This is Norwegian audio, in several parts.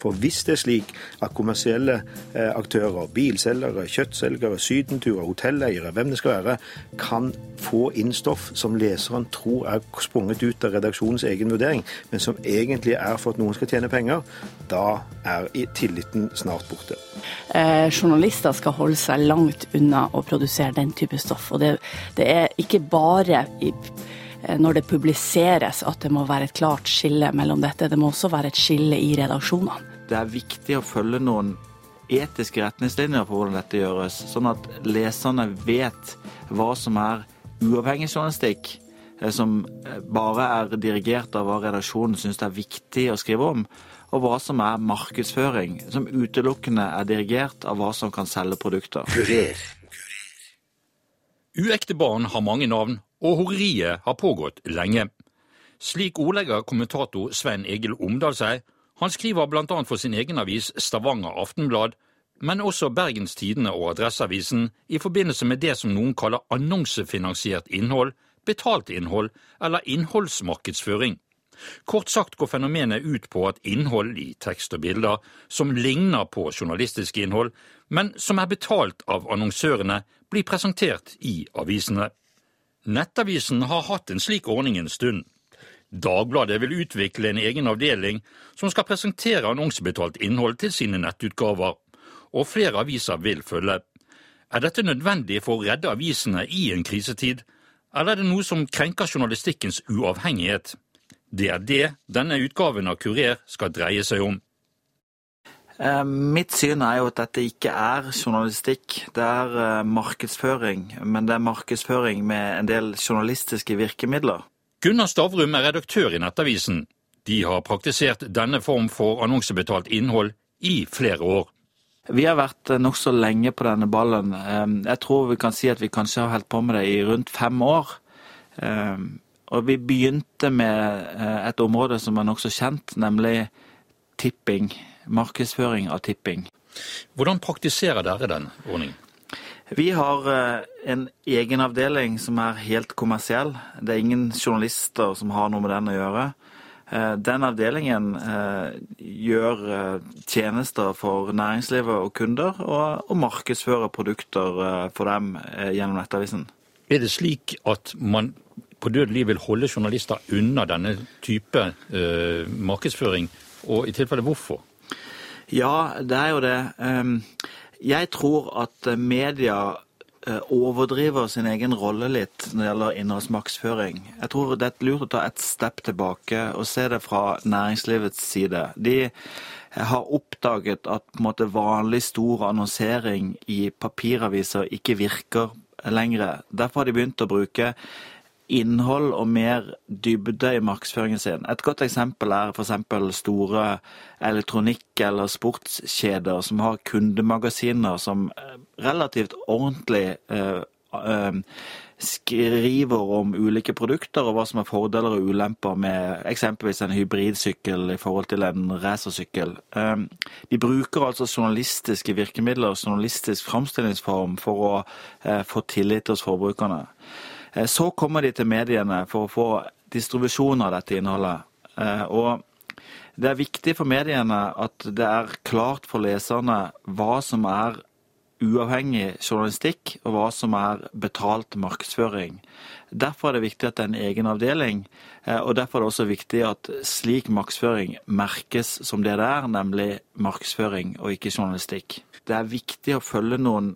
For hvis det er slik at kommersielle eh, aktører, bilselgere, kjøttselgere, sydenturer, hotelleiere, hvem det skal være, kan få inn stoff som leseren tror er sprunget ut av redaksjonens egen vurdering, men som egentlig er for at noen skal tjene penger, da er tilliten snart borte. Eh, journalister skal holde seg langt unna å produsere den type stoff. Og det, det er ikke bare i Eh, når det publiseres at det må være et klart skille mellom dette. Det må også være et skille i redaksjonene. Det er viktig å følge noen etiske retningslinjer for hvordan dette gjøres, sånn at leserne vet hva som er uavhengig journalistikk, eh, som eh, bare er dirigert av hva redaksjonen syns det er viktig å skrive om, og hva som er markedsføring, som utelukkende er dirigert av hva som kan selge produkter. Kurer. Uekte barn har mange navn, og horeriet har pågått lenge. Slik ordlegger kommentator Svein Egil Omdal seg. Han skriver bl.a. for sin egen avis Stavanger Aftenblad, men også Bergens Tidende og Adresseavisen i forbindelse med det som noen kaller annonsefinansiert innhold, betalt innhold eller innholdsmarkedsføring. Kort sagt går fenomenet ut på at innhold i tekst og bilder som ligner på journalistisk innhold, men som er betalt av annonsørene, blir presentert i avisene. Nettavisen har hatt en slik ordning en stund. Dagbladet vil utvikle en egen avdeling som skal presentere annonsebetalt innhold til sine nettutgaver, og flere aviser vil følge. Er dette nødvendig for å redde avisene i en krisetid, eller er det noe som krenker journalistikkens uavhengighet? Det er det denne utgaven av Kurer skal dreie seg om. Eh, mitt syn er jo at dette ikke er journalistikk, det er eh, markedsføring. Men det er markedsføring med en del journalistiske virkemidler. Gunnar Stavrum er redaktør i Nettavisen. De har praktisert denne form for annonsebetalt innhold i flere år. Vi har vært eh, nokså lenge på denne ballen. Jeg tror vi kan si at vi kanskje har holdt på med det i rundt fem år. Og vi begynte med et område som er nokså kjent, nemlig tipping markedsføring av tipping. Hvordan praktiserer dere den ordningen? Vi har eh, en egen avdeling som er helt kommersiell. Det er ingen journalister som har noe med den å gjøre. Eh, den avdelingen eh, gjør tjenester for næringslivet og kunder, og markedsfører produkter for dem gjennom Nettavisen. Er det slik at man på dødelig vil holde journalister unna denne type markedsføring, og i tilfelle hvorfor? Ja, det er jo det. Jeg tror at media eh, overdriver sin egen rolle litt når det gjelder innholdsmarkedsføring. Jeg tror det er lurt å ta et step tilbake og se det fra næringslivets side. De har oppdaget at måte, vanlig stor annonsering i papiraviser ikke virker lenger. Derfor har de begynt å bruke innhold og mer dybde i markedsføringen sin. Et godt eksempel er f.eks. store elektronikk- eller sportskjeder som har kundemagasiner som eh, relativt ordentlig eh, eh, skriver om ulike produkter og hva som er fordeler og ulemper med eksempelvis en hybridsykkel i forhold til en racersykkel. Eh, de bruker altså journalistiske virkemidler og journalistisk framstillingsform for å eh, få tillit hos forbrukerne. Eh, så kommer de til mediene for å få distribusjon av dette innholdet. Eh, og det er viktig for mediene at det er klart for leserne hva som er uavhengig journalistikk, og hva som er betalt markedsføring. Derfor er det viktig at det er en egen avdeling, eh, og derfor er det også viktig at slik markedsføring merkes som det det er, nemlig markedsføring og ikke journalistikk. Det er viktig å følge noen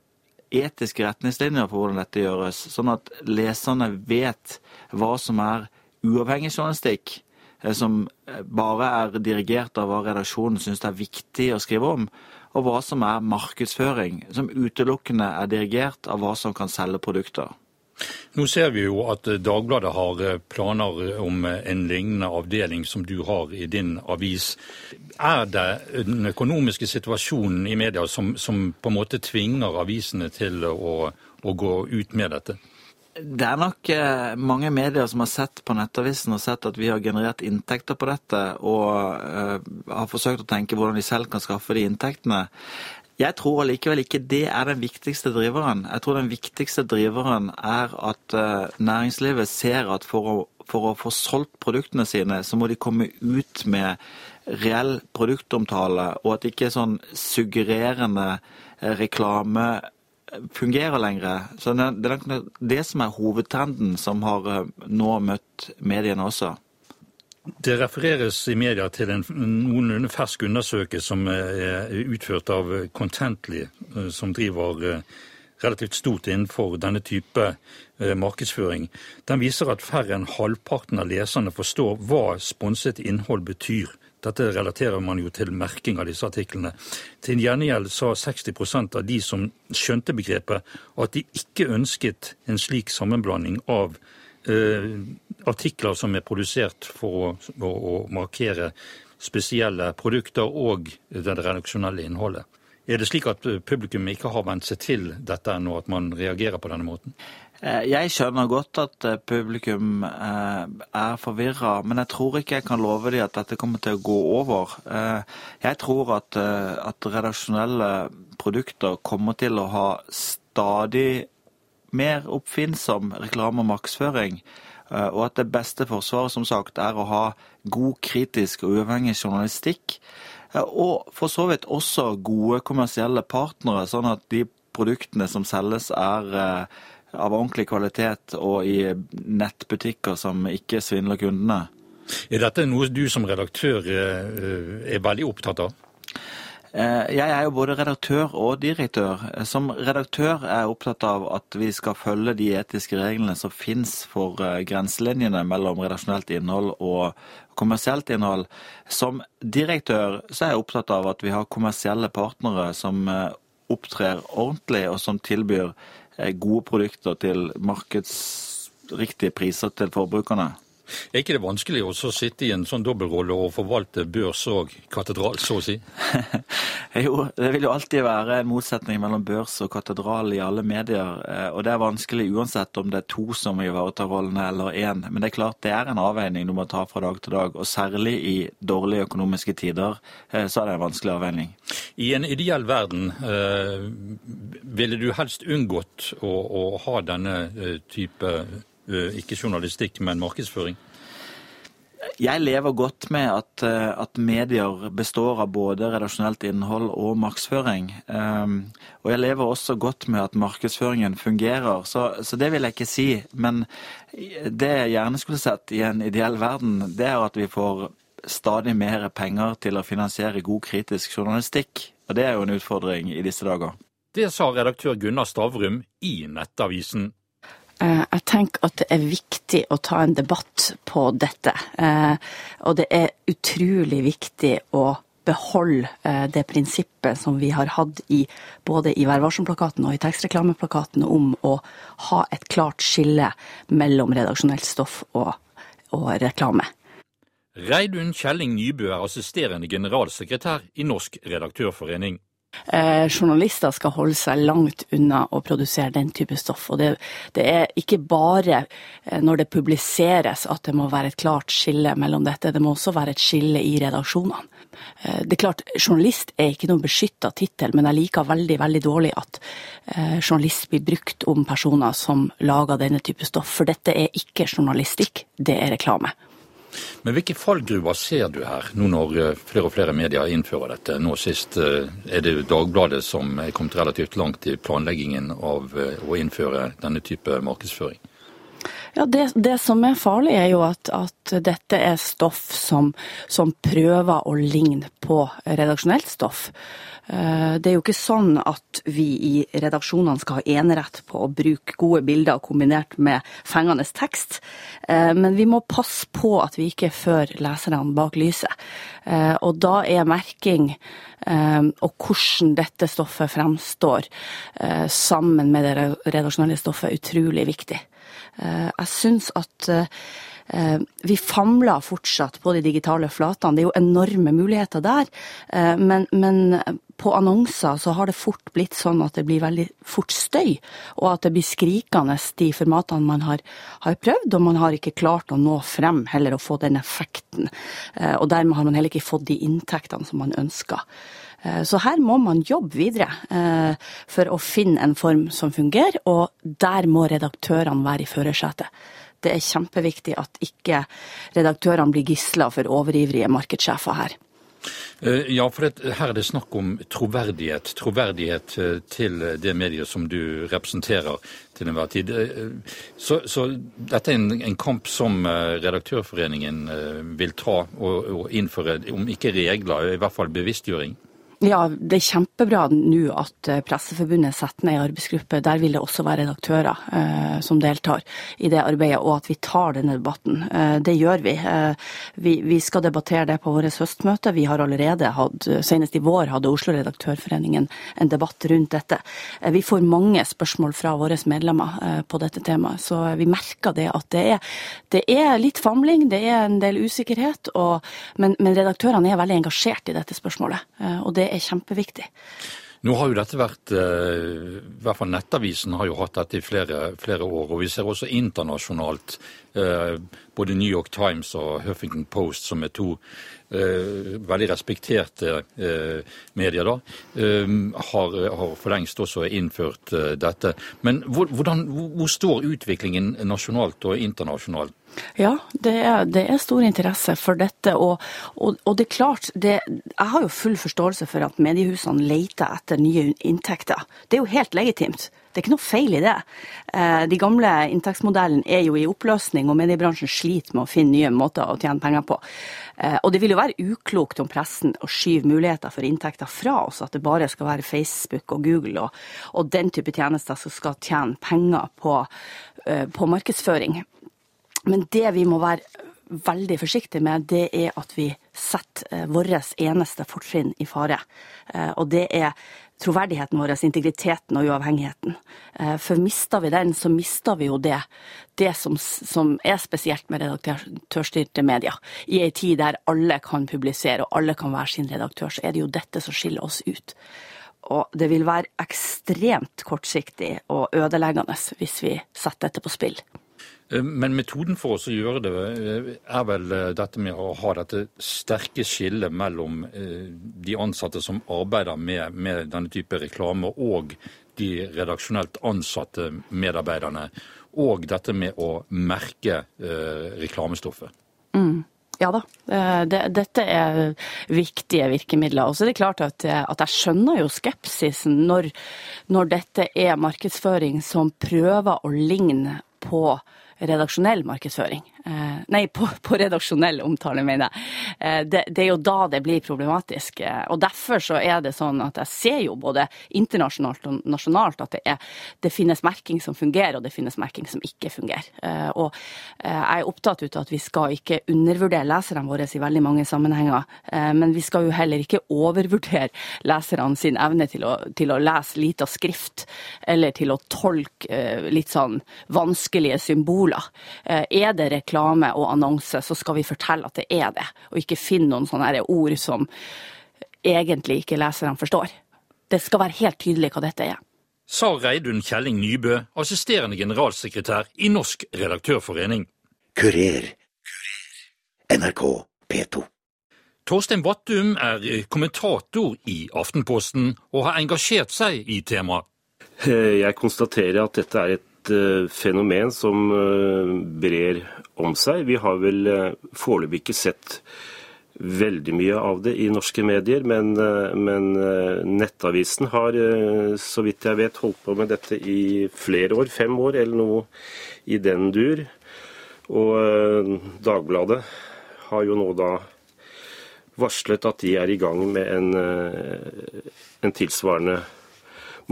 etiske retningslinjer for hvordan dette gjøres, sånn at leserne vet hva som er uavhengig journalistikk, eh, som eh, bare er dirigert av hva redaksjonen syns det er viktig å skrive om, og hva som er markedsføring, som utelukkende er dirigert av hva som kan selge produkter. Nå ser vi jo at Dagbladet har eh, planer om en lignende avdeling som du har i din avis. Er det den økonomiske situasjonen i media som, som på en måte tvinger avisene til å, å gå ut med dette? Det er nok eh, mange medier som har sett på Nettavisen og sett at vi har generert inntekter på dette, og har forsøkt å tenke hvordan de selv kan skaffe de inntektene. Jeg tror allikevel ikke det er den viktigste driveren. Jeg tror den viktigste driveren er at uh, næringslivet ser at for å for å få solgt produktene sine, så må de komme ut med reell produktomtale, og at ikke sånn suggererende eh, reklame fungerer lenger. Så det, det er det som er hovedtrenden som har eh, nå møtt mediene også. Det refereres i media til en noenlunde fersk undersøkelse som er utført av Contently, som driver relativt stort innenfor denne type eh, markedsføring. Den viser at færre enn halvparten av leserne forstår hva sponset innhold betyr. Dette relaterer man jo til merking av disse artiklene. Til gjengjeld sa 60% av de som skjønte begrepet, at de ikke ønsket en slik sammenblanding av eh, artikler som er produsert for å, å, å markere spesielle produkter og det redaksjonelle innholdet. Er det slik at publikum ikke har vent seg til dette ennå, at man reagerer på denne måten? Eh, jeg skjønner godt at eh, publikum eh, er forvirra, men jeg tror ikke jeg kan love dem at dette kommer til å gå over. Jeg tror at, at redaksjonelle produkter kommer til å ha stadig mer oppfinnsom reklame og markedsføring. Og at det beste forsvaret som sagt, er å ha god, kritisk og uavhengig journalistikk og for så vidt også gode kommersielle partnere, sånn at de produktene som selges er eh, av ordentlig kvalitet og i nettbutikker som ikke svindler kundene. Er dette noe du som redaktør eh, er veldig opptatt av? Eh, jeg er jo både redaktør og direktør. Som redaktør er jeg opptatt av at vi skal følge de etiske reglene som finnes for eh, grenselinjene mellom redaksjonelt innhold og kommersielt innhold. Som direktør så er jeg opptatt av at vi har kommersielle partnere som eh, opptrer ordentlig, og som tilbyr gode produkter til markedsriktige priser til forbrukerne. Er ikke det vanskelig å sitte i en sånn dobbeltrolle og forvalte børs og katedral, så å si? jo, det vil jo alltid være en motsetning mellom børs og katedral i alle medier. Eh, og det er vanskelig uansett om det er to som ivaretar rollene eller én. Men det er klart det er en avveining du må ta fra dag til dag. Og særlig i dårlige økonomiske tider eh, så er det en vanskelig avveining. I en ideell verden, eh, ville du helst unngått å, å ha denne type ikke journalistikk, men markedsføring? Jeg lever godt med at, eh, at, medier består av både redaksjonelt innhold og markedsføring. Um, og jeg lever også godt med at markedsføringen fungerer, så, så, det vil jeg ikke si. Men det jeg gjerne skulle sett i en ideell verden, det er at vi får stadig mer penger til å finansiere god kritisk journalistikk. Og det er jo en utfordring i disse dager. Det sa redaktør Gunnar Stavrum i Nettavisen Eh, jeg tenker at det er viktig å ta en debatt på dette. Eh, og det er utrolig viktig å beholde eh, det prinsippet som vi har hatt i, både i Vær varsom-plakaten og i tekstreklameplakaten om å ha et klart skille mellom redaksjonelt stoff og, og reklame. Reidun Kjelling Nybø er assisterende generalsekretær i Norsk redaktørforening. Eh, journalister skal holde seg langt unna å produsere den type stoff. Og det, det, er ikke bare eh, når det publiseres at det må være et klart skille mellom dette, det må også være et skille i redaksjonene. Eh, det er klart, Journalist er ikke noen beskytta tittel, men jeg liker veldig veldig dårlig at eh, journalist blir brukt om personer som lager denne type stoff. For dette er ikke journalistikk, det er reklame. Men hvilke fallgruver ser du her, nå når eh, flere og flere medier innfører dette? Nå sist eh, er det Dagbladet som er kommet relativt langt i planleggingen av eh, å innføre denne type markedsføring. Ja, det, det, som er farlig, er jo at, at dette er stoff som, som, prøver å ligne på redaksjonelt stoff. Eh, det er jo ikke sånn at vi i redaksjonene skal ha enerett på å bruke gode bilder kombinert med fengende tekst, eh, men vi må passe på at vi ikke fører leserne bak lyset. Eh, og da er merking og hvordan dette stoffet fremstår sammen med det redaksjonelle stoffet utrolig viktig. Jeg syns at Eh, vi famler fortsatt på de digitale flatene. Det er jo enorme muligheter der. Eh, men, men, på annonser så har det fort blitt sånn at det blir veldig fort støy, og at det blir skrikende de formatene man har, har prøvd, og man har ikke klart å nå frem heller å få den effekten. Eh, og dermed har man heller ikke fått de inntektene som man ønsker. Så her må man jobbe videre for å finne en form som fungerer, og der må redaktørene være i førersetet. det er kjempeviktig at ikke redaktørene blir gisler for overivrige markedssjefer her. Eh, ja, for her er det snakk om troverdighet. Troverdighet eh, til det mediet som du representerer til enhver tid. Eh, så, så dette er en, en, kamp som Redaktørforeningen vil ta og, og innføre, om ikke regler, i hvert fall bevisstgjøring? Ja, det er kjempebra nå at eh, Presseforbundet setter ned en arbeidsgruppe. Der vil det også være redaktører eh, som deltar i det arbeidet, og at vi tar denne debatten. Eh, det gjør vi. Eh, vi. vi. skal debattere det på vårt høstmøte. Vi har allerede hatt, senest i vår hadde Oslo Redaktørforeningen en debatt rundt dette. Eh, vi får mange spørsmål fra våre medlemmer eh, på dette temaet, så vi merker det at det er, det er litt famling, det er en del usikkerhet, og, men, men redaktørene er veldig engasjert i dette spørsmålet. og det er kjempeviktig. Nå har jo dette vært, eh, i hvert fall Nettavisen har jo hatt dette i flere, flere år. Og vi ser også internasjonalt, eh, både New York Times og Huffington Post, som er to eh, veldig respekterte medier, da, har, har for lengst også innført dette. Men hvordan, hvor står utviklingen nasjonalt og internasjonalt? Ja, det er, det er, stor interesse for dette. Og, og, og det er klart, det, jeg har jo full forståelse for at mediehusene leter etter nye inntekter. Det er jo helt legitimt. Det er ikke noe feil i det. Eh, de gamle inntektsmodellene er jo i oppløsning, og mediebransjen sliter med å finne nye måter å tjene penger på. Eh, og det vil jo være uklokt om pressen å skyve muligheter for inntekter fra oss, at det bare skal være Facebook og Google og, og den type tjenester som skal tjene penger på, eh, på markedsføring. Men det vi må være veldig forsiktige med, det er at vi setter eh, vårt eneste fortrinn i fare. Eh, og det er troverdigheten vår, integriteten og uavhengigheten. Eh, for mister vi den, så mister vi jo det, det som, som er spesielt med redaktørstyrte medier. I ei tid der alle kan publisere og alle kan være sin redaktør, så er det jo dette som skiller oss ut. Og det vil være ekstremt kortsiktig og ødeleggende hvis vi setter dette på spill. Eh, men metoden for oss å gjøre det eh, er vel eh, dette med å ha dette sterke skillet mellom de ansatte som arbeider med, med denne type reklame, og de redaksjonelt ansatte medarbeiderne. Og dette med å merke reklamestoffet. Mm. Ja da, det, dette er viktige virkemidler. Og så er det klart at, at jeg skjønner jo skepsisen når, når, dette er markedsføring som prøver å ligne på redaksjonell markedsføring. Eh, nei, på, på, redaksjonell omtale, mener jeg. Eh, det, det, er jo da det blir problematisk. Eh, og Derfor så er det sånn at jeg ser jo både internasjonalt og nasjonalt at det, er, det finnes merking som fungerer, og det finnes merking som ikke fungerer. Og jeg er opptatt av at vi skal ikke undervurdere leserne våre i veldig mange sammenhenger. Men vi skal jo heller ikke overvurdere leserne sin evne til å, til å lese lite skrift, eller til å tolke litt sånn vanskelige symboler. Er det reklame reklame og annonse, så skal vi fortelle at det er det, og ikke finne noen sånne ord som egentlig ikke leserne forstår. Det skal være helt tydelig hva dette er. Sa Reidun Kjelling Nybø, assisterende generalsekretær i Norsk redaktørforening. Kurer. NRK P2. Torstein Vattum er kommentator i Aftenposten og har engasjert seg i temaet. Jeg konstaterer at dette er et eh, fenomen som eh, brer om seg. Vi har vel eh, foreløpig ikke sett veldig mye av det i norske medier, men, eh, men, eh, Nettavisen har, så vidt jeg vet, holdt på med dette i flere år, fem år eller noe i den dur. Og Dagbladet har jo nå da varslet at de er i gang med en, en tilsvarende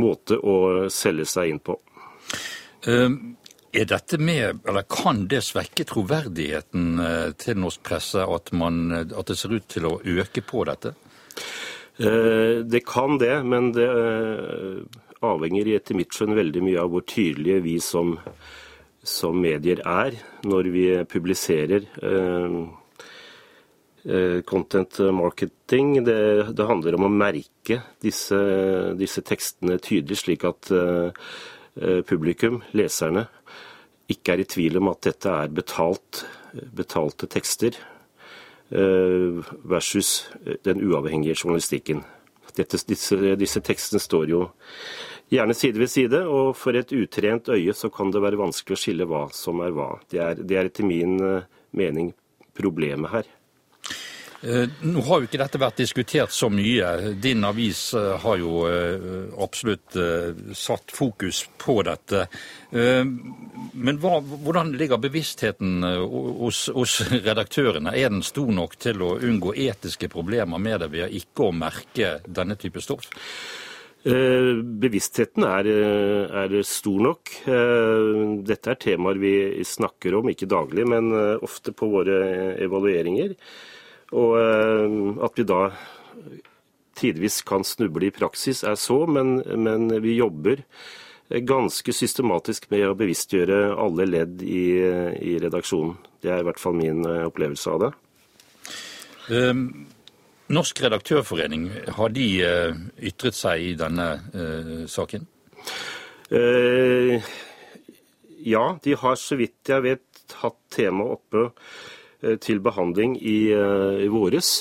måte å selge seg inn på. Um er dette med, eller Kan det svekke troverdigheten eh, til norsk presse at, man, eh, at det ser ut til å øke på dette? Eh, det kan det, men det avhenger etter mitt skjønn veldig mye av hvor tydelige vi som, som medier er når vi publiserer content marketing. Det, det, handler om å merke disse, disse tekstene tydelig, slik at publikum, leserne, ikke er i tvil om at dette er betalt, betalte tekster eh, versus den uavhengige journalistikken. Dette, disse, disse, tekstene står jo Gjerne side ved side, og for et utrent øye så kan det være vanskelig å skille hva som er hva. Det er, det er etter min eh, mening problemet her. Eh, nå har jo ikke dette vært diskutert så mye. Din avis eh, har jo absolutt satt fokus på dette. Men hva, hvordan ligger bevisstheten hos, hos, redaktørene? Er den stor nok til å unngå etiske problemer med det ved ikke å merke denne type stoff? Eh, bevisstheten er, eh, er, stor nok. Eh, dette er temaer vi snakker om, ikke daglig, men ofte på våre evalueringer. Og at vi da tidvis kan snuble i praksis, er så, men, men vi jobber ganske systematisk med å bevisstgjøre alle ledd i, i redaksjonen. Det er i hvert fall min opplevelse av det. Um Norsk redaktørforening, har de uh, ytret seg i denne uh, saken? Uh, ja, de har så vidt jeg vet hatt temaet oppe til behandling i, i våres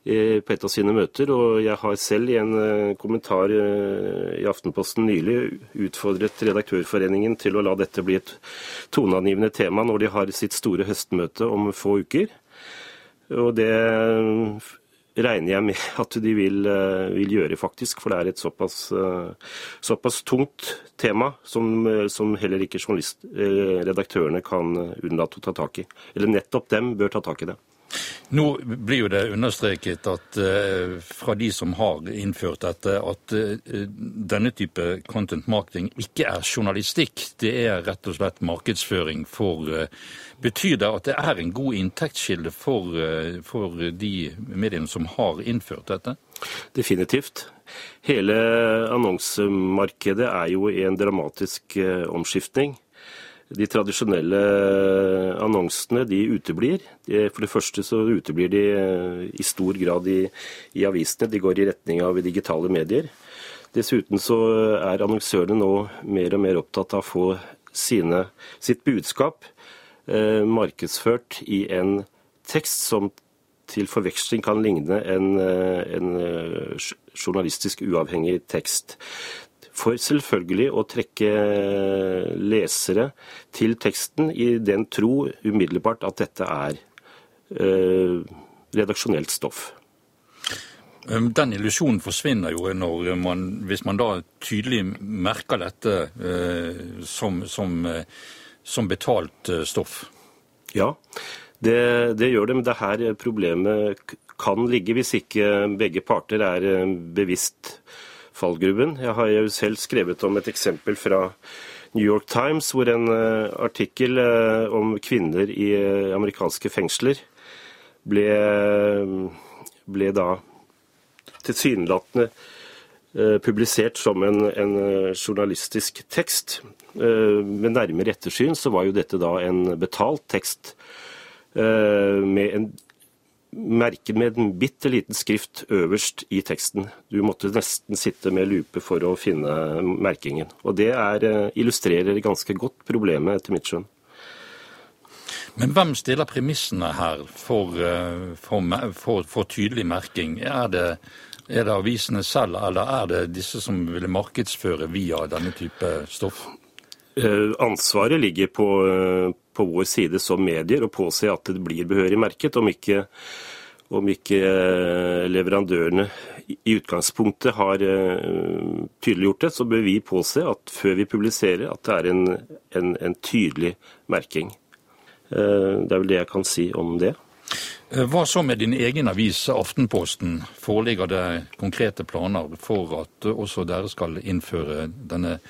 på et av sine møter. Og jeg har selv i en kommentar i Aftenposten nylig utfordret Redaktørforeningen til å la dette bli et toneangivende tema når de har sitt store høstmøte om få uker. Og det regner jeg med at de vil, eh, vil, gjøre, faktisk. For det er et såpass, eh, såpass tungt tema som, eh, som heller ikke redaktørene kan unnlate å ta tak i. Eller nettopp dem bør ta tak i det. Nå blir jo det understreket at uh, fra de som har innført dette, at uh, denne type content marketing ikke er journalistikk. Det er rett og slett markedsføring for uh, Betyr det at det er en god inntektskilde for, for de mediene som har innført dette? Definitivt. Hele annonsemarkedet er jo i en dramatisk omskiftning. De tradisjonelle annonsene de uteblir. For det første så uteblir de eh, i stor grad i, i avisene. De går i retning av digitale medier. Dessuten så er annonsørene nå mer og mer opptatt av å få sine, sitt budskap eh, markedsført i en tekst som til forveksling kan ligne en, eh, en eh, journalistisk uavhengig tekst for selvfølgelig å trekke lesere til teksten i den tro umiddelbart at dette er eh, redaksjonelt stoff. Den illusjonen forsvinner jo når man, hvis man da tydelig merker dette eh, som, som, eh, som, betalt stoff. Ja, det, det, gjør det. Men det her problemet kan ligge hvis ikke begge parter er bevisst fallgruben. Jeg har jo selv skrevet om et eksempel fra New York Times, hvor en uh, artikkel uh, om kvinner i uh, amerikanske fengsler ble, ble da tilsynelatende publisert som en, en, journalistisk tekst. Med nærmere ettersyn så var jo dette da en betalt tekst med en merket med en bitte liten skrift øverst i teksten. Du måtte nesten sitte med lupe for å finne merkingen. Og det er, eh, illustrerer ganske godt problemet, etter mitt skjønn. Men hvem stiller premissene her for, eh, for, for, for tydelig merking? Er det, er det avisene selv, eller er det disse som vil markedsføre via denne type stoff? Eh, ansvaret ligger på, på vår side som medier å påse at det blir behørig merket. Om ikke, om ikke eh, leverandørene i utgangspunktet har eh, tydeliggjort det, så bør vi påse at før vi publiserer, at det er en, en, en tydelig merking. Eh, det er vel det jeg kan si om det. Hva så med din egen avis, Aftenposten? Foreligger det konkrete planer for at også dere skal innføre denne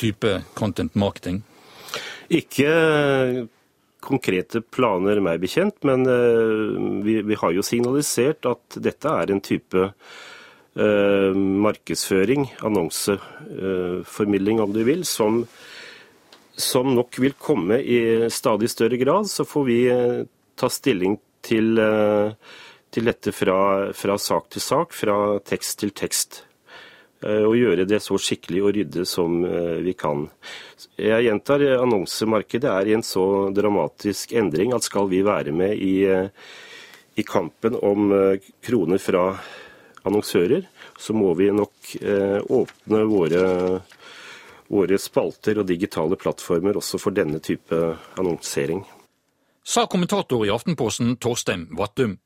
type content marketing? Ikke konkrete planer meg bekjent, men eh, vi, vi, har jo signalisert at dette er en type eh, markedsføring, annonseformidling eh, om du vil, som, som, nok vil komme i stadig større grad. Så får vi eh, ta stilling til, til dette fra, fra sak til sak, fra tekst til tekst. Eh, og gjøre det så skikkelig og rydde som eh, vi kan. Jeg gjentar, annonsemarkedet er i en så dramatisk endring at skal vi være med i, eh, i kampen om kroner fra annonsører, så må vi nok eh, åpne våre, våre spalter og digitale plattformer også for denne type annonsering. Sa kommentator i Aftenposten Torstein Vattum.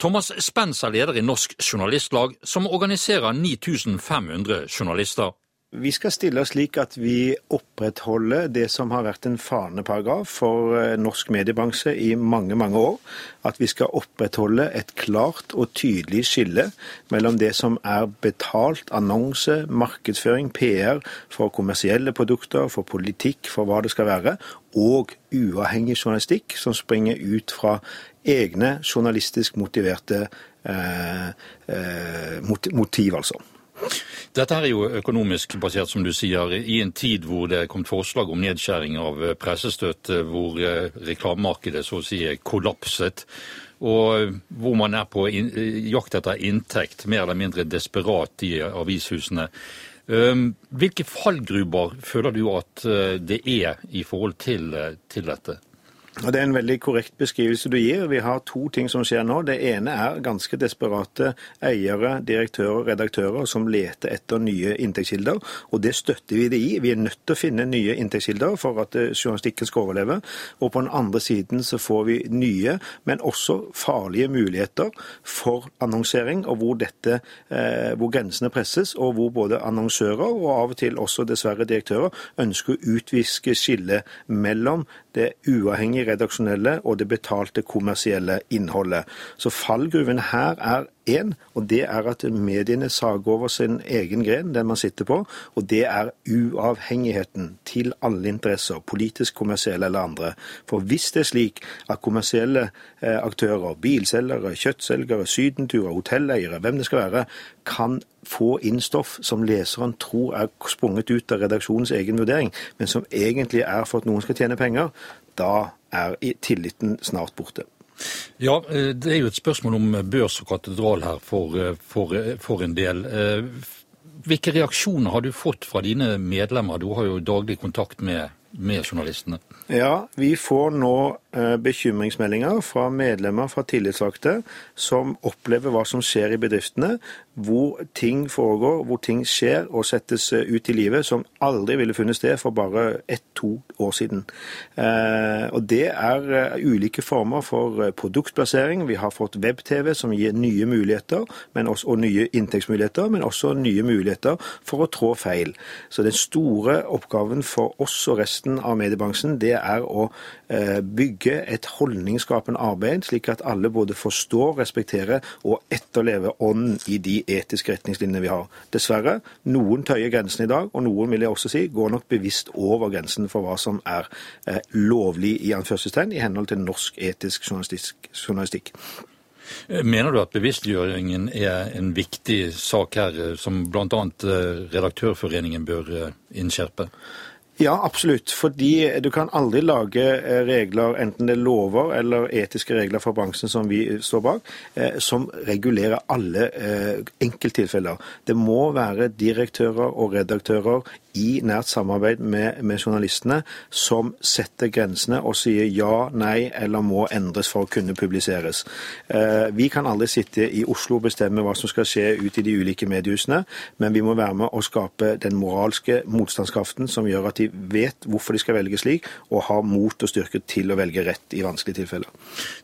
Thomas Spence er leder i Norsk Journalistlag, som organiserer 9500 journalister. Vi skal stille oss slik at vi opprettholder det som har vært en faneparagraf for eh, norsk mediebransje i mange, mange år. At vi skal opprettholde et klart og tydelig skille mellom det som er betalt annonse, markedsføring, PR for kommersielle produkter, for politikk, for hva det skal være, og uavhengig journalistikk som springer ut fra egne journalistisk motiverte eh, eh, motiv, altså. Dette er jo økonomisk basert, som du sier, i en tid hvor det er kommet forslag om nedskjæring av eh, pressestøtte, hvor eh, reklamemarkedet så å si er kollapset, og hvor man er på jakt etter inntekt, mer eller mindre desperat i avishusene. Hvilke fallgruber føler du at det er i forhold til, til dette? Og Det er en veldig korrekt beskrivelse du gir. Vi har to ting som skjer nå. Det ene er ganske desperate eiere, direktører og redaktører som leter etter nye inntektskilder. Og det støtter vi det i. Vi er nødt til å finne nye inntektskilder for at journalistikken skal overleve. Og på den andre siden så får vi nye, men også farlige muligheter for annonsering, og hvor, dette, eh, hvor grensene presses, og hvor både annonsører og av og til også dessverre direktører ønsker å utviske skillet mellom det uavhengige redaksjonelle og det betalte kommersielle innholdet. Så fallgruven her er én, og det er at mediene sager over sin egen gren, den man sitter på. Og det er uavhengigheten til alle interesser, politisk, kommersielle eller andre. For hvis det er slik at kommersielle eh, aktører, bilselgere, kjøttselgere, sydenturer, hotelleiere, hvem det skal være, kan få inn stoff som leseren tror er sprunget ut av redaksjonens egen vurdering, men som egentlig er for at noen skal tjene penger, da er tilliten snart borte. Ja, eh, det er jo et spørsmål om børs og katedral her for, eh, for, eh, for, en del. Hvilke reaksjoner har du fått fra dine medlemmer? Du har jo daglig kontakt med, med journalistene. Ja, vi får nå bekymringsmeldinger fra medlemmer fra tillitsvalgte som opplever hva som skjer i bedriftene, hvor ting foregår, hvor ting skjer og settes eh, ut i livet som aldri ville funnet sted for bare ett-to år siden. Eh, og Det er ulike former for produktplassering. Vi har fått web-TV som gir nye muligheter også, og nye inntektsmuligheter, men også nye muligheter for å trå feil. Så den store oppgaven for oss og resten av mediebransjen, det er å bygge et holdningsskapende arbeid, slik at alle både forstår, respekterer og etterlever ånden i de etiske retningslinjene vi har. Dessverre, noen tøyer grensen i dag, og noen vil jeg også si, går nok bevisst over grensen for hva som er eh, lovlig i anførselstegn i henhold til norsk etisk journalistikk. Mener du at bevisstgjøringen er en viktig sak her, eh, som bl.a. Eh, Redaktørforeningen bør eh, innskjerpe? Ja, absolutt. Fordi du kan aldri lage eh, regler, enten det er lover eller etiske regler fra bransjen som vi står bak, eh, som regulerer alle eh, enkelttilfeller. Det må være direktører og redaktører i nært samarbeid med, med, journalistene som setter grensene og sier ja, nei eller må endres for å kunne publiseres. Eh, vi kan aldri sitte i Oslo og bestemme hva som skal skje ut i de ulike mediehusene, men vi må være med å skape den moralske motstandskraften som gjør at de vet hvorfor de skal velge slik, og har mot og styrke til å velge rett i vanskelige tilfeller.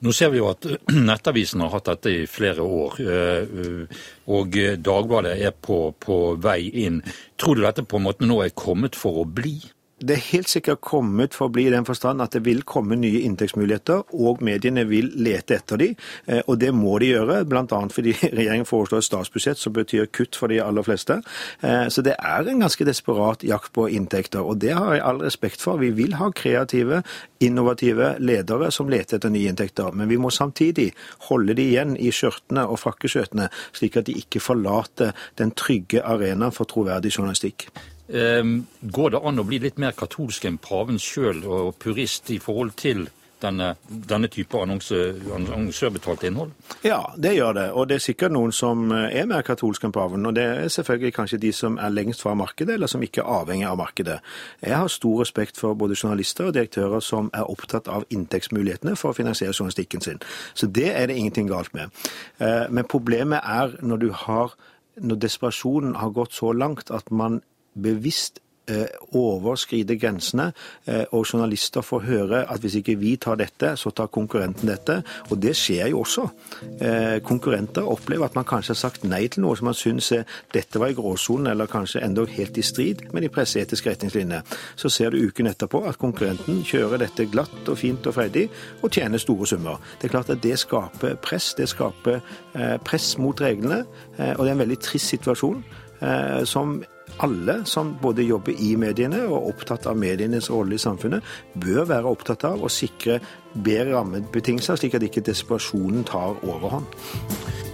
Nå ser vi jo at Nettavisen har hatt dette i flere år. Eh, og Dagbladet er på, på vei inn. Tror du dette på en måte nå er kommet for å bli? Det er helt sikkert kommet for å bli i den forstand at det vil komme nye inntektsmuligheter, og mediene vil lete etter de, eh, og det må de gjøre, bl.a. fordi regjeringen foreslår et statsbudsjett som betyr kutt for de aller fleste. Eh, så det er en ganske desperat jakt på inntekter, og det har jeg all respekt for. Vi vil ha kreative, innovative ledere som leter etter nye inntekter, men vi må samtidig holde de igjen i skjørtene og frakkeskjøtene, slik at de ikke forlater den trygge arenaen for troverdig journalistikk. Ehm, går det an å bli litt mer katolsk enn paven sjøl og purist i forhold til denne, denne type annonsørbetalt innhold? Ja, det gjør det. Og det er sikkert noen som er mer katolske enn paven. Og det er selvfølgelig kanskje de som er lengst fra markedet, eller som ikke er avhengig av markedet. Jeg har stor respekt for både journalister og direktører som er opptatt av inntektsmulighetene for å finansiere journalistikken sin. Så det er det ingenting galt med. Eh, men problemet er når du har når desperasjonen har gått så langt at man bevisst overskrider overskride grensene, eh, og journalister får høre at hvis ikke vi tar dette, så tar konkurrenten dette. Og det skjer jo også. Eh, konkurrenter opplever at man kanskje har sagt nei til noe som man syns dette var i gråsonen, eller kanskje enda helt i strid med de presseetiske retningslinjene. Så ser du uken etterpå at konkurrenten kjører dette glatt og fint og freidig, og tjener store summer. Det er klart at det skaper press, det skaper press mot reglene, og det er en veldig trist situasjon som alle som både jobber i mediene og er opptatt av medienes rolle i samfunnet, bør være opptatt av å sikre bedre rammebetingelser, slik at ikke desperasjonen tar overhånd.